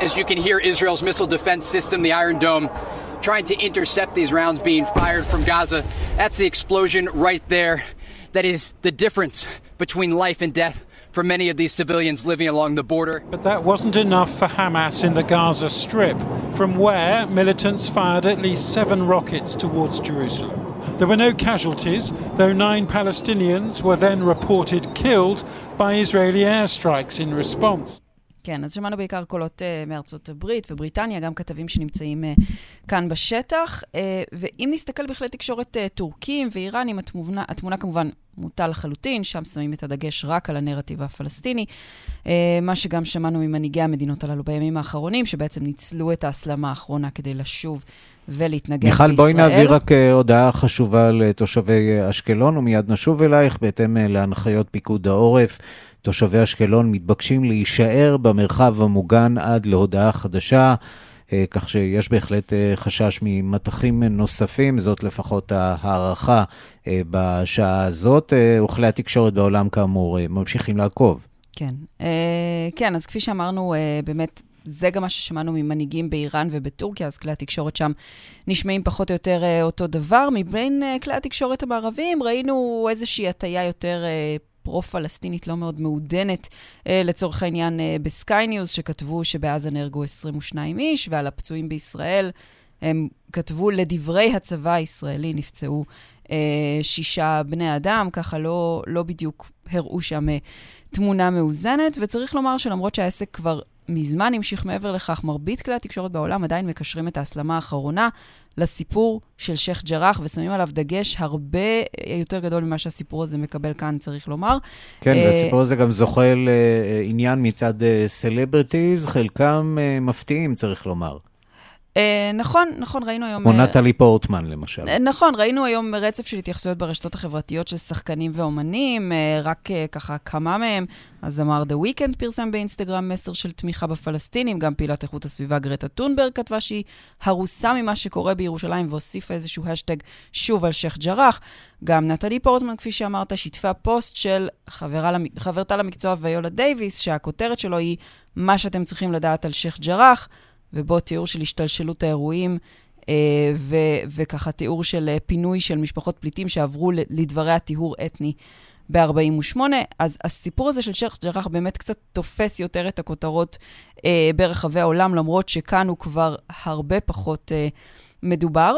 As you can hear, Israel's missile defense system, the Iron Dome, trying to intercept these rounds being fired from Gaza. That's the explosion right there. That is the difference between life and death for many of these civilians living along the border. But that wasn't enough for Hamas in the Gaza Strip, from where militants fired at least seven rockets towards Jerusalem. There were no casualties, though nine Palestinians were then reported killed by Israeli airstrikes in response. כן, אז שמענו בעיקר קולות uh, מארצות הברית ובריטניה, גם כתבים שנמצאים uh, כאן בשטח. Uh, ואם נסתכל בכלי תקשורת uh, טורקים ואיראנים, התמונה, התמונה כמובן מוטה לחלוטין, שם שמים את הדגש רק על הנרטיב הפלסטיני. Uh, מה שגם שמענו ממנהיגי המדינות הללו בימים האחרונים, שבעצם ניצלו את ההסלמה האחרונה כדי לשוב ולהתנגד מיכל, בישראל. מיכל, בואי נעביר רק הודעה חשובה לתושבי אשקלון, ומיד נשוב אלייך בהתאם להנחיות פיקוד העורף. תושבי אשקלון מתבקשים להישאר במרחב המוגן עד להודעה חדשה, אה, כך שיש בהחלט אה, חשש ממטחים נוספים, זאת לפחות ההערכה אה, בשעה הזאת. וכלי התקשורת בעולם, כאמור, ממשיכים לעקוב. כן, כן, אז כפי שאמרנו, באמת זה גם מה ששמענו ממנהיגים באיראן ובטורקיה, אז כלי התקשורת שם נשמעים פחות או יותר אותו דבר. מבין כלי התקשורת המערביים ראינו איזושהי הטיה יותר פרו-פלסטינית לא מאוד מעודנת, אה, לצורך העניין אה, בסקיי ניוז, שכתבו שבעזה נהרגו 22 איש, ועל הפצועים בישראל הם כתבו, לדברי הצבא הישראלי נפצעו אה, שישה בני אדם, ככה לא, לא בדיוק הראו שם תמונה מאוזנת, וצריך לומר שלמרות שהעסק כבר מזמן המשיך מעבר לכך, מרבית כלי התקשורת בעולם עדיין מקשרים את ההסלמה האחרונה לסיפור של שייח' ג'ראח, ושמים עליו דגש הרבה יותר גדול ממה שהסיפור הזה מקבל כאן, צריך לומר. כן, אה, והסיפור הזה גם זוכה לעניין מצד celebrities, חלקם מפתיעים, צריך לומר. אה, נכון, נכון, ראינו היום... או נטלי פורטמן, למשל. Uh, נכון, ראינו היום רצף של התייחסויות ברשתות החברתיות של שחקנים ואומנים, רק ככה כמה מהם. הזמר The Weeknd פרסם באינסטגרם מסר של תמיכה בפלסטינים, גם פעילת איכות הסביבה גרטה טונברג כתבה שהיא הרוסה ממה שקורה בירושלים, והוסיפה איזשהו האשטג שוב על שייח' ג'ראח. גם נטלי פורטמן, כפי שאמרת, שיתפה פוסט של חברה, חברתה למקצוע ויולה דייוויס, שהכותרת שלו היא מה שאתם צריכים לדעת על שייח' ג'ראח. ובו תיאור של השתלשלות האירועים, אה, ו- וככה תיאור של אה, פינוי של משפחות פליטים שעברו לדבריה טיהור אתני ב-48. אז הסיפור הזה של שייח' ג'ראח באמת קצת תופס יותר את הכותרות אה, ברחבי העולם, למרות שכאן הוא כבר הרבה פחות אה, מדובר.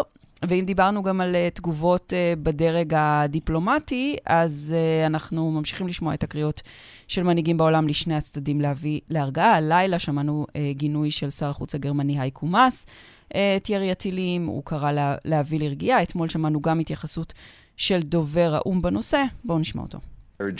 ואם דיברנו גם על uh, תגובות uh, בדרג הדיפלומטי, אז uh, אנחנו ממשיכים לשמוע את הקריאות של מנהיגים בעולם לשני הצדדים להביא להרגעה. הלילה שמענו uh, גינוי של שר החוץ הגרמני הייקו מאס, את ירי הטילים, הוא קרא לה, להביא לרגיעה. אתמול שמענו גם התייחסות של דובר האו"ם בנושא. בואו נשמע אותו. Our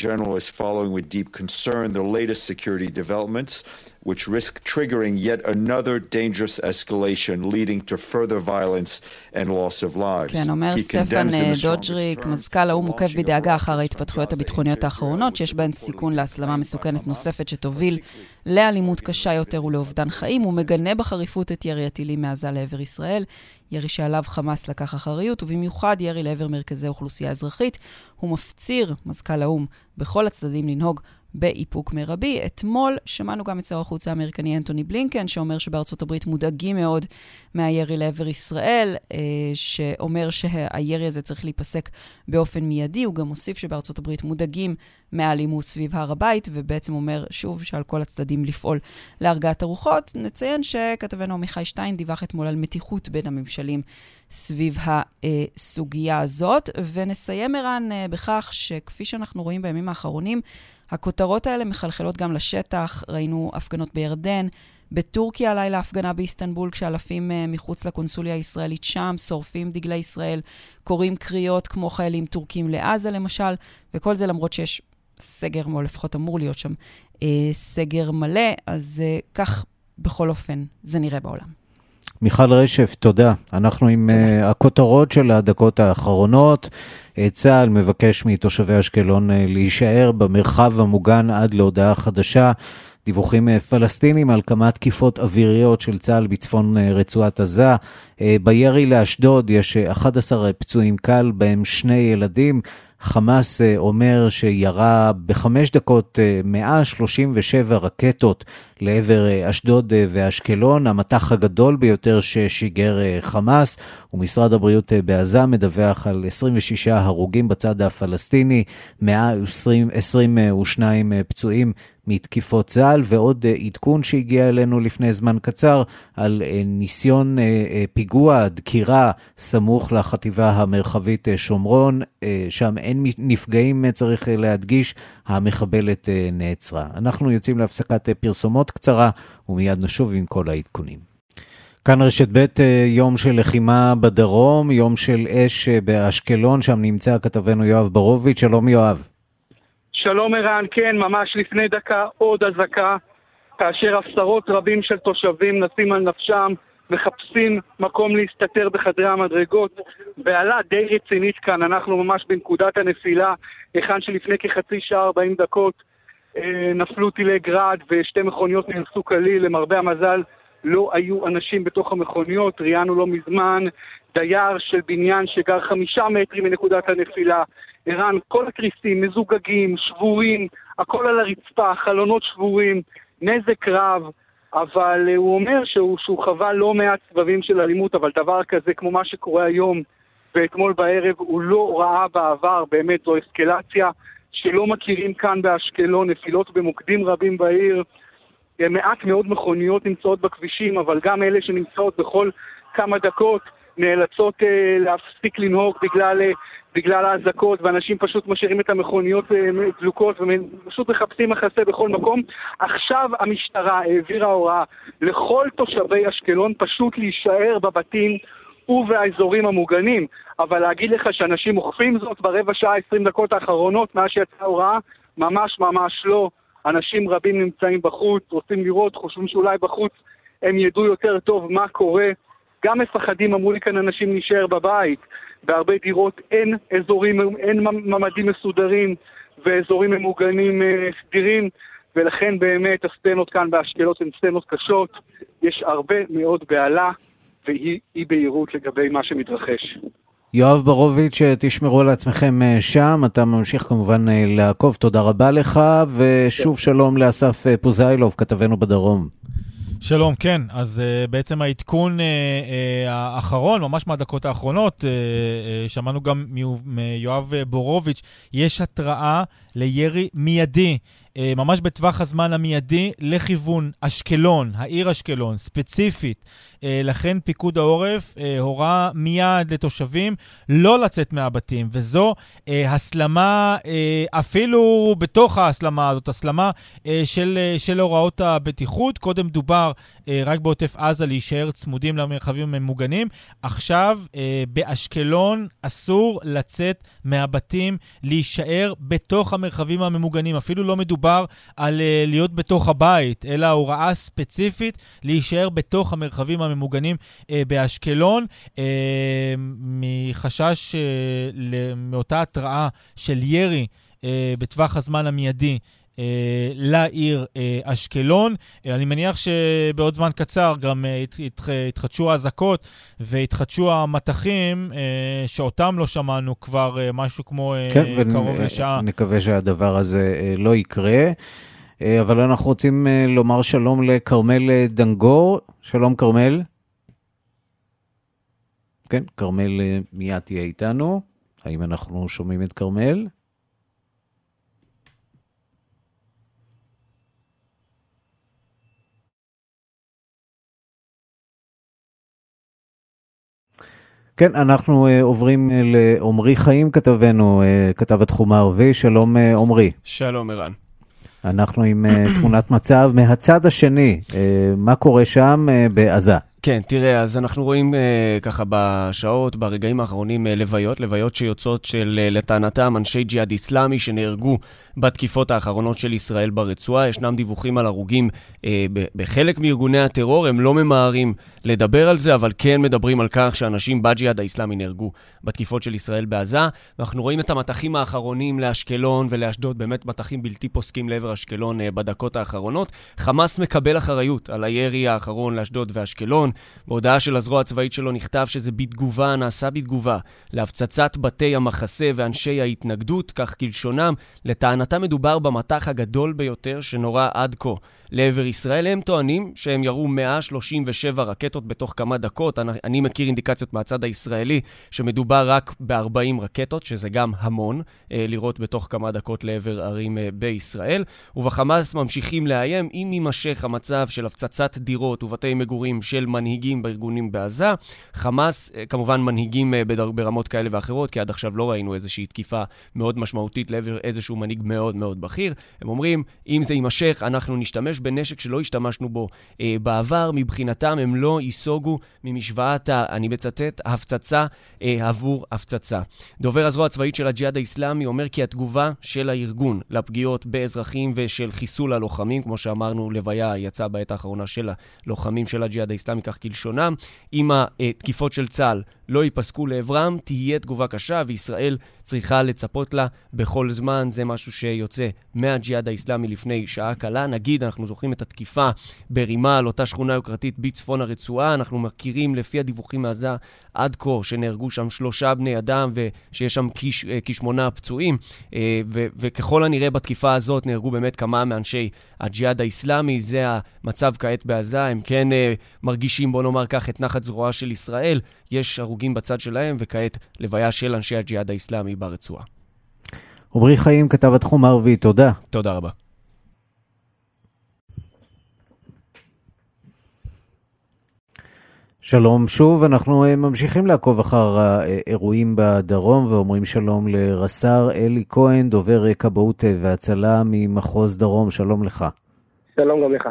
which risk triggering yet another dangerous escalation, leading to further violence and loss of lives. כן, אומר סטפן דודג'ריק, מזכ"ל האו"ם עוקב בדאגה אחר ההתפתחויות הביטחוניות האחרונות, שיש בהן סיכון להסלמה מסוכנת נוספת שתוביל לאלימות קשה יותר ולאובדן חיים. הוא מגנה בחריפות את ירי הטילים מעזה לעבר ישראל, ירי שעליו חמאס לקח אחריות, ובמיוחד ירי לעבר מרכזי אוכלוסייה אזרחית. הוא מפציר, מזכ"ל האו"ם, בכל הצדדים לנהוג באיפוק מרבי. אתמול שמענו גם את שר החוץ האמריקני אנטוני בלינקן, שאומר שבארצות הברית מודאגים מאוד מהירי לעבר ישראל, אה, שאומר שהירי הזה צריך להיפסק באופן מיידי. הוא גם מוסיף שבארצות הברית מודאגים מהאלימות סביב הר הבית, ובעצם אומר שוב שעל כל הצדדים לפעול להרגעת הרוחות. נציין שכתבנו עמיחי שטיין דיווח אתמול על מתיחות בין הממשלים סביב הסוגיה הזאת, ונסיים, ערן, אה, בכך שכפי שאנחנו רואים בימים האחרונים, הכותרות האלה מחלחלות גם לשטח, ראינו הפגנות בירדן, בטורקיה הלילה הפגנה באיסטנבול, כשאלפים uh, מחוץ לקונסוליה הישראלית שם שורפים דגלי ישראל, קוראים קריאות כמו חיילים טורקים לעזה למשל, וכל זה למרות שיש סגר, או לפחות אמור להיות שם uh, סגר מלא, אז uh, כך בכל אופן זה נראה בעולם. מיכל רשף, תודה. אנחנו עם תודה. Uh, הכותרות של הדקות האחרונות. צה"ל מבקש מתושבי אשקלון uh, להישאר במרחב המוגן עד להודעה חדשה. דיווחים פלסטינים על כמה תקיפות אוויריות של צה"ל בצפון רצועת עזה. בירי לאשדוד יש 11 פצועים קל, בהם שני ילדים. חמאס אומר שירה בחמש דקות 137 רקטות לעבר אשדוד ואשקלון, המטח הגדול ביותר ששיגר חמאס, ומשרד הבריאות בעזה מדווח על 26 הרוגים בצד הפלסטיני, 122 פצועים מתקיפות צה"ל, ועוד עדכון שהגיע אלינו לפני זמן קצר על ניסיון פיגוע, דקירה, סמוך לחטיבה המרחבית שומרון, שם אין נפגעים, צריך להדגיש, המחבלת נעצרה. אנחנו יוצאים להפסקת פרסומות קצרה, ומיד נשוב עם כל העדכונים. כאן רשת ב', יום של לחימה בדרום, יום של אש באשקלון, שם נמצא כתבנו יואב ברוביץ', שלום יואב. שלום ערן, כן, ממש לפני דקה עוד אזעקה, כאשר עשרות רבים של תושבים נסים על נפשם, מחפשים מקום להסתתר בחדרי המדרגות. בהלה די רצינית כאן, אנחנו ממש בנקודת הנפילה, היכן שלפני כחצי שעה, 40 דקות, אה, נפלו טילי גראד ושתי מכוניות נהרסו כליל, למרבה המזל לא היו אנשים בתוך המכוניות, ראיינו לא מזמן דייר של בניין שגר חמישה מטרים מנקודת הנפילה. ערן, כל התריסים מזוגגים, שבורים, הכל על הרצפה, חלונות שבורים, נזק רב, אבל uh, הוא אומר שהוא, שהוא חווה לא מעט סבבים של אלימות, אבל דבר כזה כמו מה שקורה היום ואתמול בערב הוא לא ראה בעבר, באמת זו אסקלציה שלא מכירים כאן באשקלון, נפילות במוקדים רבים בעיר. מעט מאוד מכוניות נמצאות בכבישים, אבל גם אלה שנמצאות בכל כמה דקות נאלצות uh, להפסיק לנהוג בגלל, uh, בגלל האזעקות, ואנשים פשוט משאירים את המכוניות uh, דלוקות ופשוט מחפשים מחסה בכל מקום. עכשיו המשטרה העבירה הוראה לכל תושבי אשקלון פשוט להישאר בבתים ובאזורים המוגנים. אבל להגיד לך שאנשים אוכפים זאת ברבע שעה, עשרים דקות האחרונות מאז שיצאה ההוראה? ממש ממש לא. אנשים רבים נמצאים בחוץ, רוצים לראות, חושבים שאולי בחוץ הם ידעו יותר טוב מה קורה. גם מפחדים, אמרו לי כאן אנשים, להישאר בבית. בהרבה דירות אין אזורים, אין ממ"דים מסודרים ואזורים ממוגנים אה, סדירים, ולכן באמת הסצנות כאן באשקלון הן סצנות קשות. יש הרבה מאוד בהלה ואי בהירות לגבי מה שמתרחש. יואב ברוביץ', תשמרו על עצמכם אה, שם, אתה ממשיך כמובן אה, לעקוב, תודה רבה לך, ושוב שלום לאסף פוזיילוב, כתבנו בדרום. שלום, כן. אז uh, בעצם העדכון uh, uh, האחרון, ממש מהדקות האחרונות, uh, uh, שמענו גם מיואב בורוביץ', יש התראה לירי מיידי ממש בטווח הזמן המיידי לכיוון אשקלון, העיר אשקלון, ספציפית. אה, לכן פיקוד העורף אה, הורה מיד לתושבים לא לצאת מהבתים, וזו הסלמה, אפילו בתוך ההסלמה הזאת, הסלמה של, של הוראות הבטיחות. קודם דובר רק בעוטף עזה להישאר צמודים למרחבים הממוגנים. עכשיו באשקלון אסור לצאת מהבתים, להישאר בתוך המרחבים הממוגנים. אפילו לא מדובר על uh, להיות בתוך הבית, אלא הוראה ספציפית להישאר בתוך המרחבים הממוגנים באשקלון, מחשש מאותה התראה של ירי בטווח הזמן המיידי. Uh, לעיר uh, אשקלון. Uh, אני מניח שבעוד זמן קצר גם יתחדשו האזעקות ויתחדשו המטחים, שאותם לא שמענו כבר משהו כמו כן, קרוב לשעה. כן, ונקווה שהדבר הזה לא יקרה. אבל אנחנו רוצים לומר שלום לכרמל דנגור. שלום, כרמל. כן, כרמל מיד תהיה איתנו. האם אנחנו שומעים את כרמל? כן, אנחנו uh, עוברים uh, לעומרי חיים כתבנו, uh, כתב התחום הערבי. שלום עומרי. שלום ערן. אנחנו עם תמונת מצב מהצד השני, מה קורה שם בעזה. כן, תראה, אז אנחנו רואים uh, ככה בשעות, ברגעים האחרונים, uh, לוויות, לוויות שיוצאות של, uh, לטענתם, אנשי ג'יהאד איסלאמי שנהרגו בתקיפות האחרונות של ישראל ברצועה. ישנם דיווחים על הרוגים uh, בחלק מארגוני הטרור, הם לא ממהרים לדבר על זה, אבל כן מדברים על כך שאנשים בג'יהאד האיסלאמי נהרגו בתקיפות של ישראל בעזה. ואנחנו רואים את המטחים האחרונים לאשקלון ולאשדוד, באמת מטחים בלתי פוסקים לעבר אשקלון uh, בדקות האחרונות. חמאס מקבל אחריות על הירי האחרון לאשדוד ואשקלון. בהודעה של הזרוע הצבאית שלו נכתב שזה בתגובה, נעשה בתגובה, להפצצת בתי המחסה ואנשי ההתנגדות, כך כלשונם. לטענתם מדובר במטח הגדול ביותר שנורה עד כה. לעבר ישראל. הם טוענים שהם ירו 137 רקטות בתוך כמה דקות. אני, אני מכיר אינדיקציות מהצד הישראלי שמדובר רק ב-40 רקטות, שזה גם המון, אה, לראות בתוך כמה דקות לעבר ערים אה, בישראל. ובחמאס ממשיכים לאיים, אם יימשך המצב של הפצצת דירות ובתי מגורים של מנהיגים בארגונים בעזה, חמאס, אה, כמובן מנהיגים אה, ברמות כאלה ואחרות, כי עד עכשיו לא ראינו איזושהי תקיפה מאוד משמעותית לעבר איזשהו מנהיג מאוד מאוד בכיר. הם אומרים, אם זה יימשך, אנחנו נשתמש בנשק שלא השתמשנו בו אה, בעבר, מבחינתם הם לא ייסוגו ממשוואת, אני מצטט, הפצצה עבור הפצצה. דובר הזרוע הצבאית של הג'יהאד האיסלאמי אומר כי התגובה של הארגון לפגיעות באזרחים ושל חיסול הלוחמים, כמו שאמרנו, לוויה יצאה בעת האחרונה של הלוחמים של הג'יהאד האיסלאמי, כך כלשונם, עם התקיפות של צה"ל לא ייפסקו לעברם, תהיה תגובה קשה, וישראל צריכה לצפות לה בכל זמן. זה משהו שיוצא מהג'יהאד האיסלאמי לפני שעה קלה. נגיד, אנחנו זוכרים את התקיפה ברימה על אותה שכונה יוקרתית בצפון הרצועה. אנחנו מכירים, לפי הדיווחים מעזה, עד כה שנהרגו שם שלושה בני אדם ושיש שם כש, אה, כשמונה פצועים. אה, ו- וככל הנראה בתקיפה הזאת נהרגו באמת כמה מאנשי הג'יהאד האיסלאמי. זה המצב כעת בעזה. הם כן אה, מרגישים, בוא נאמר כך, את נחת זרועה של ישראל. יש הרוגים בצד שלהם, וכעת לוויה של אנשי הג'יהאד האיסלאמי ברצועה. עמרי חיים, כתב התחום הערבי, תודה. תודה רבה. שלום שוב, אנחנו אה, ממשיכים לעקוב אחר האירועים בדרום ואומרים שלום לרס"ר אלי כהן, דובר כבאות והצלה ממחוז דרום, שלום לך. שלום גם לך.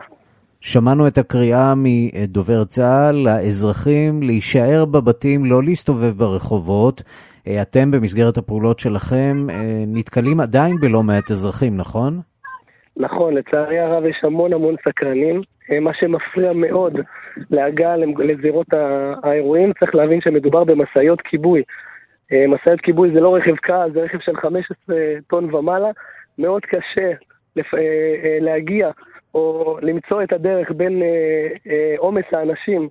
שמענו את הקריאה מדובר צה"ל לאזרחים להישאר בבתים, לא להסתובב ברחובות. אתם במסגרת הפעולות שלכם נתקלים עדיין בלא מעט אזרחים, נכון? נכון, לצערי הרב יש המון המון סקרנים. מה שמפריע מאוד להגעה לזירות האירועים, צריך להבין שמדובר במשאיות כיבוי. אה, משאיות כיבוי זה לא רכב קל, זה רכב של 15 טון ומעלה. מאוד קשה. אה, אה, להגיע או למצוא את הדרך בין עומס האנשים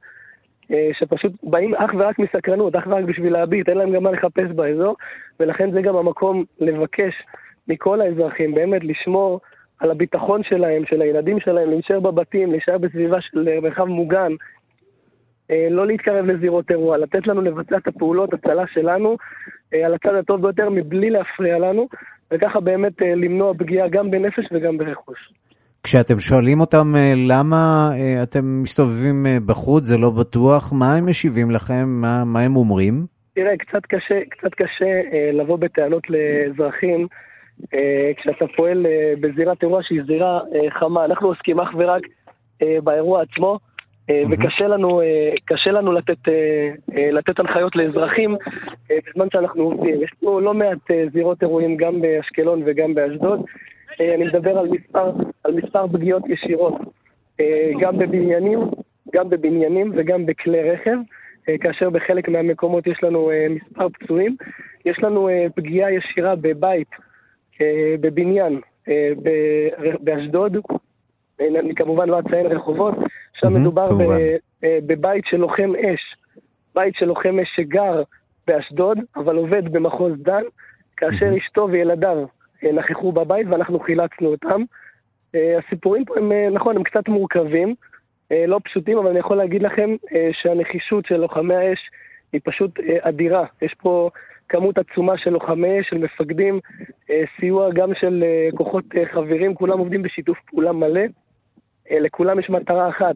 שפשוט באים אך ורק מסקרנות, אך ורק בשביל להביט, אין להם גם מה לחפש באזור, ולכן זה גם המקום לבקש מכל האזרחים באמת לשמור על הביטחון שלהם, של הילדים שלהם, להישאר בבתים, להישאר בסביבה של אה, מרחב מוגן, אה, לא להתקרב לזירות אירוע, לתת לנו לבצע את הפעולות הצלה שלנו אה, על הצד הטוב ביותר מבלי להפריע לנו, וככה באמת למנוע פגיעה גם בנפש וגם ברכוש. כשאתם שואלים אותם למה אתם מסתובבים בחוץ, זה לא בטוח, מה הם משיבים לכם? מה, מה הם אומרים? תראה, קצת קשה, קצת קשה לבוא בטענות לאזרחים. אה, כשאתה פועל אה, בזירת אירוע שהיא זירה אה, חמה. אנחנו עוסקים אך ורק באירוע עצמו, וקשה לנו, קשה לנו לתת, לתת הנחיות לאזרחים בזמן שאנחנו עובדים. יש פה לא מעט זירות אירועים גם באשקלון וגם באשדוד. אני מדבר על מספר, על מספר פגיעות ישירות, גם בבניינים, גם בבניינים וגם בכלי רכב. כאשר בחלק מהמקומות יש לנו מספר פצועים. יש לנו פגיעה ישירה בבית אה, בבניין אה, באשדוד, אני כמובן לא אציין רחובות, שם מדובר אה, בבית של לוחם אש, בית של לוחם אש שגר באשדוד, אבל עובד במחוז דן, כאשר אשתו וילדיו נכחו בבית ואנחנו חילצנו אותם. הסיפורים פה הם, נכון, הם קצת מורכבים, לא פשוטים, אבל אני יכול להגיד לכם שהנחישות של לוחמי האש היא פשוט אדירה. יש פה כמות עצומה של לוחמי, של מפקדים, אה, סיוע גם של אה, כוחות אה, חברים, כולם עובדים בשיתוף פעולה מלא. לכולם יש מטרה אחת,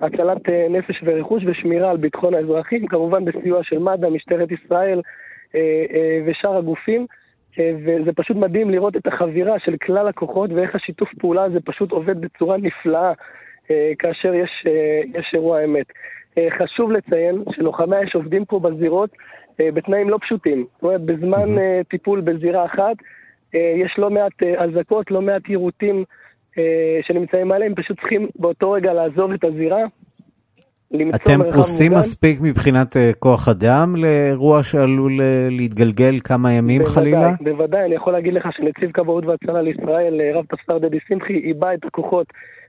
הצלת נפש ורכוש ושמירה על ביטחון האזרחים, כמובן בסיוע של מד"א, משטרת ישראל ושאר הגופים. וזה פשוט מדהים לראות את החבירה של כלל הכוחות ואיך השיתוף פעולה הזה פשוט עובד בצורה נפלאה כאשר יש, יש אירוע אמת. חשוב לציין שלוחמי האש עובדים פה בזירות אה, בתנאים לא פשוטים. זאת אומרת, בזמן. טיפול בזירה אחת, אה, יש לא מעט אזעקות, לא מעט יירוטים שנמצאים עליהם, פשוט צריכים באותו רגע לעזוב את הזירה. אתם פרוסים מספיק מבחינת כוח אדם לאירוע שעלול להתגלגל כמה ימים בוודאי, חלילה? בוודאי, אני יכול להגיד לך שנציב כבאות והצלה לישראל, רב תפסר דדי שמחי, עיבה את הכוחות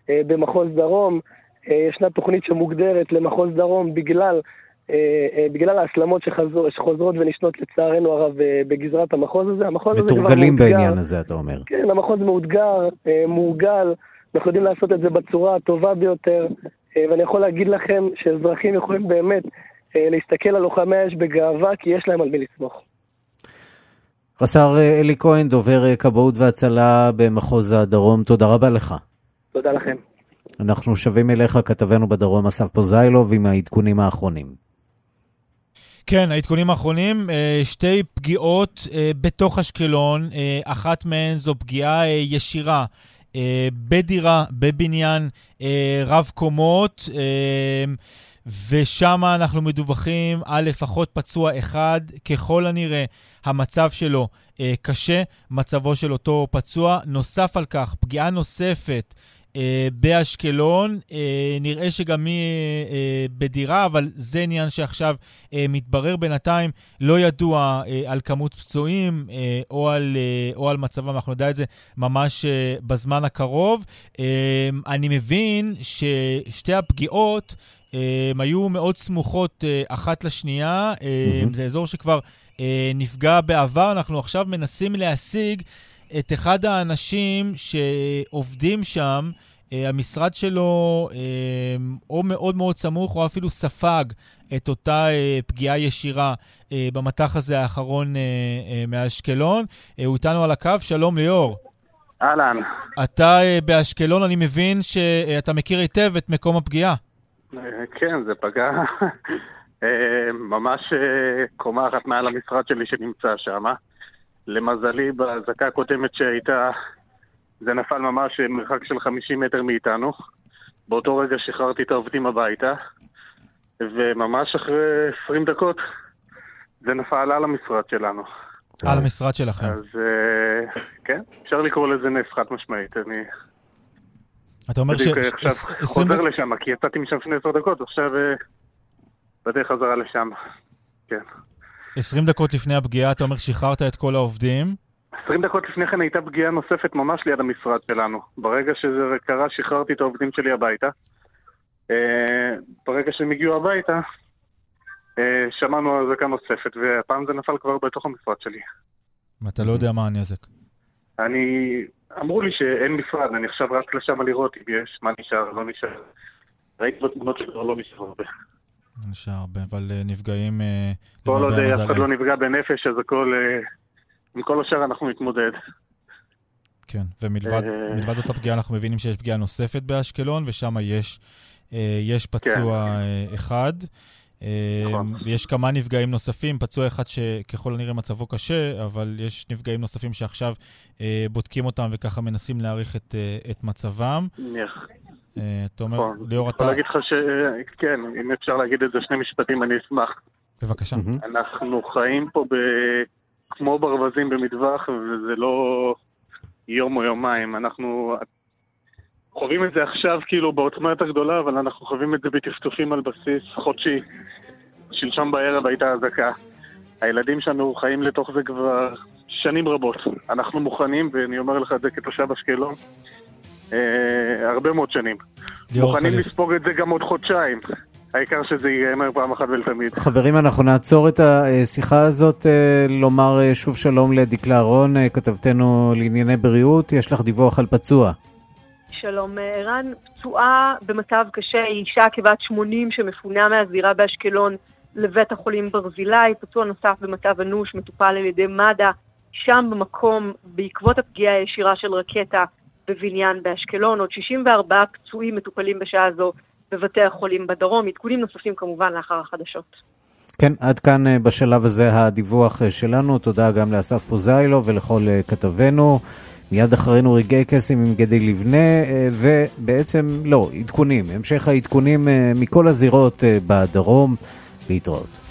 במחוז דרום. ישנה תוכנית שמוגדרת למחוז דרום בגלל אה, אה, בגלל ההסלמות שחזור, שחוזרות ונשנות לצערנו הרב אה, בגזרת המחוז הזה. המחוז הזה כבר מאותגר. מתורגלים בעניין הזה, אתה אומר. כן, המחוז מאותגר, מורגל, אנחנו יודעים לעשות את זה בצורה הטובה ביותר, ואני יכול להגיד לכם שאזרחים יכולים באמת להסתכל על לוחמי האש בגאווה, כי יש להם על מי לסמוך. רס"ר אלי כהן, דובר כבאות והצלה במחוז הדרום, תודה רבה לך. תודה לכם. אנחנו שבים אליך, כתבנו בדרום, אסף פוזיילוב, עם העדכונים האחרונים. כן, העדכונים האחרונים, אה, שתי פגיעות אה, בתוך אשקלון, אה, אחת מהן זו פגיעה ישירה. בדירה, בבניין רב קומות, ושם אנחנו מדווחים על לפחות פצוע אחד. ככל הנראה, המצב שלו קשה, מצבו של אותו פצוע. נוסף על כך, פגיעה נוספת אה, באשקלון. אה, נראה שגם היא אה, בדירה, אבל זה עניין שעכשיו מתברר בינתיים. לא ידוע על כמות פצועים או על, או על מצבם, אנחנו נדע את זה ממש בזמן הקרוב. אני מבין ששתי הפגיעות הם היו מאוד סמוכות אחת לשנייה. Mm-hmm. זה אזור שכבר נפגע בעבר. אנחנו עכשיו מנסים להשיג את אחד האנשים שעובדים שם, המשרד שלו או מאוד מאוד סמוך, או אפילו ספג את אותה פגיעה ישירה במטח הזה האחרון מאשקלון. הוא איתנו על הקו, שלום ליאור. אהלן. אתה באשקלון, אני מבין שאתה מכיר היטב את מקום הפגיעה. כן, זה פגע אה, ממש אה, קומה אחת מעל המשרד שלי שנמצא שם. למזלי, באזעקה הקודמת שהייתה, זה נפל ממש מרחק של 50 מטר מאיתנו. באותו רגע שחררתי את העובדים הביתה, וממש אחרי 20 דקות זה נפל על המשרד שלנו. על המשרד שלכם. אז אה, כן, אפשר לקרוא לזה נס חד משמעית. אני... אתה אומר ש... עכשיו חוזר לשם, כי יצאתי משם לפני עשר דקות, עכשיו בדרך חזרה לשם, כן. 20 דקות לפני הפגיעה, אתה אומר שחררת את כל העובדים? 20 דקות לפני כן הייתה פגיעה נוספת ממש ליד המשרד שלנו. ברגע שזה קרה, שחררתי את העובדים שלי הביתה. אה, ברגע שהם הגיעו הביתה, אה, שמענו אזעקה נוספת, והפעם זה נפל כבר בתוך המשרד שלי. ואתה לא יודע מה הנזק? אני... אמרו לי שאין משרד, אני עכשיו רק לשם לראות אם יש, מה נשאר, לא נשאר. ראיתי בתמונות שכבר לא נשאר הרבה. נשאר הרבה, אבל אה, נפגעים... אה, כל עוד אף אחד לא נפגע בנפש, אז הכל... אה, עם כל השאר אנחנו נתמודד. כן, ומלבד אותה פגיעה אנחנו מבינים שיש פגיעה נוספת באשקלון, ושם יש, יש פצוע כן. אחד. נכון. יש כמה נפגעים נוספים, פצוע אחד שככל הנראה מצבו קשה, אבל יש נפגעים נוספים שעכשיו בודקים אותם וככה מנסים להעריך את, את מצבם. אה, תומר, נכון. ליאור, אתה... אני יכול להגיד לך ש... כן, אם אפשר להגיד את זה שני משפטים, אני אשמח. בבקשה. אנחנו חיים פה ב... כמו ברווזים במטווח, וזה לא יום או יומיים. אנחנו חווים את זה עכשיו כאילו בעוצמה יותר גדולה, אבל אנחנו חווים את זה בטפטופים על בסיס חודשי. שלשום בערב הייתה אזעקה. הילדים שלנו חיים לתוך זה כבר שנים רבות. אנחנו מוכנים, ואני אומר לך את זה כתושב אשקלון, אה, הרבה מאוד שנים. מוכנים כלף. לספוג את זה גם עוד חודשיים. העיקר שזה ייגמר פעם אחת ולתמיד. חברים, אנחנו נעצור את השיחה הזאת, אה, לומר אה, שוב שלום לדקלה אהרון, אה, כתבתנו לענייני בריאות, יש לך דיווח על פצוע. שלום, ערן. פצועה במצב קשה היא אישה כבת 80 שמפונה מהזירה באשקלון לבית החולים ברזילי, פצוע נוסף במצב אנוש, מטופל על ידי מד"א. שם במקום, בעקבות הפגיעה הישירה של רקטה, בבניין באשקלון, עוד 64 פצועים מטופלים בשעה זו בבתי החולים בדרום, עדכונים נוספים כמובן לאחר החדשות. כן, עד כאן אה, בשלב הזה הדיווח אה, שלנו. תודה גם לאסף פוזיילו ולכל אה, כתבנו. מיד אחרינו רגעי קסם עם גדי לבנה, ובעצם, לא, עדכונים, המשך העדכונים מכל הזירות בדרום. להתראות.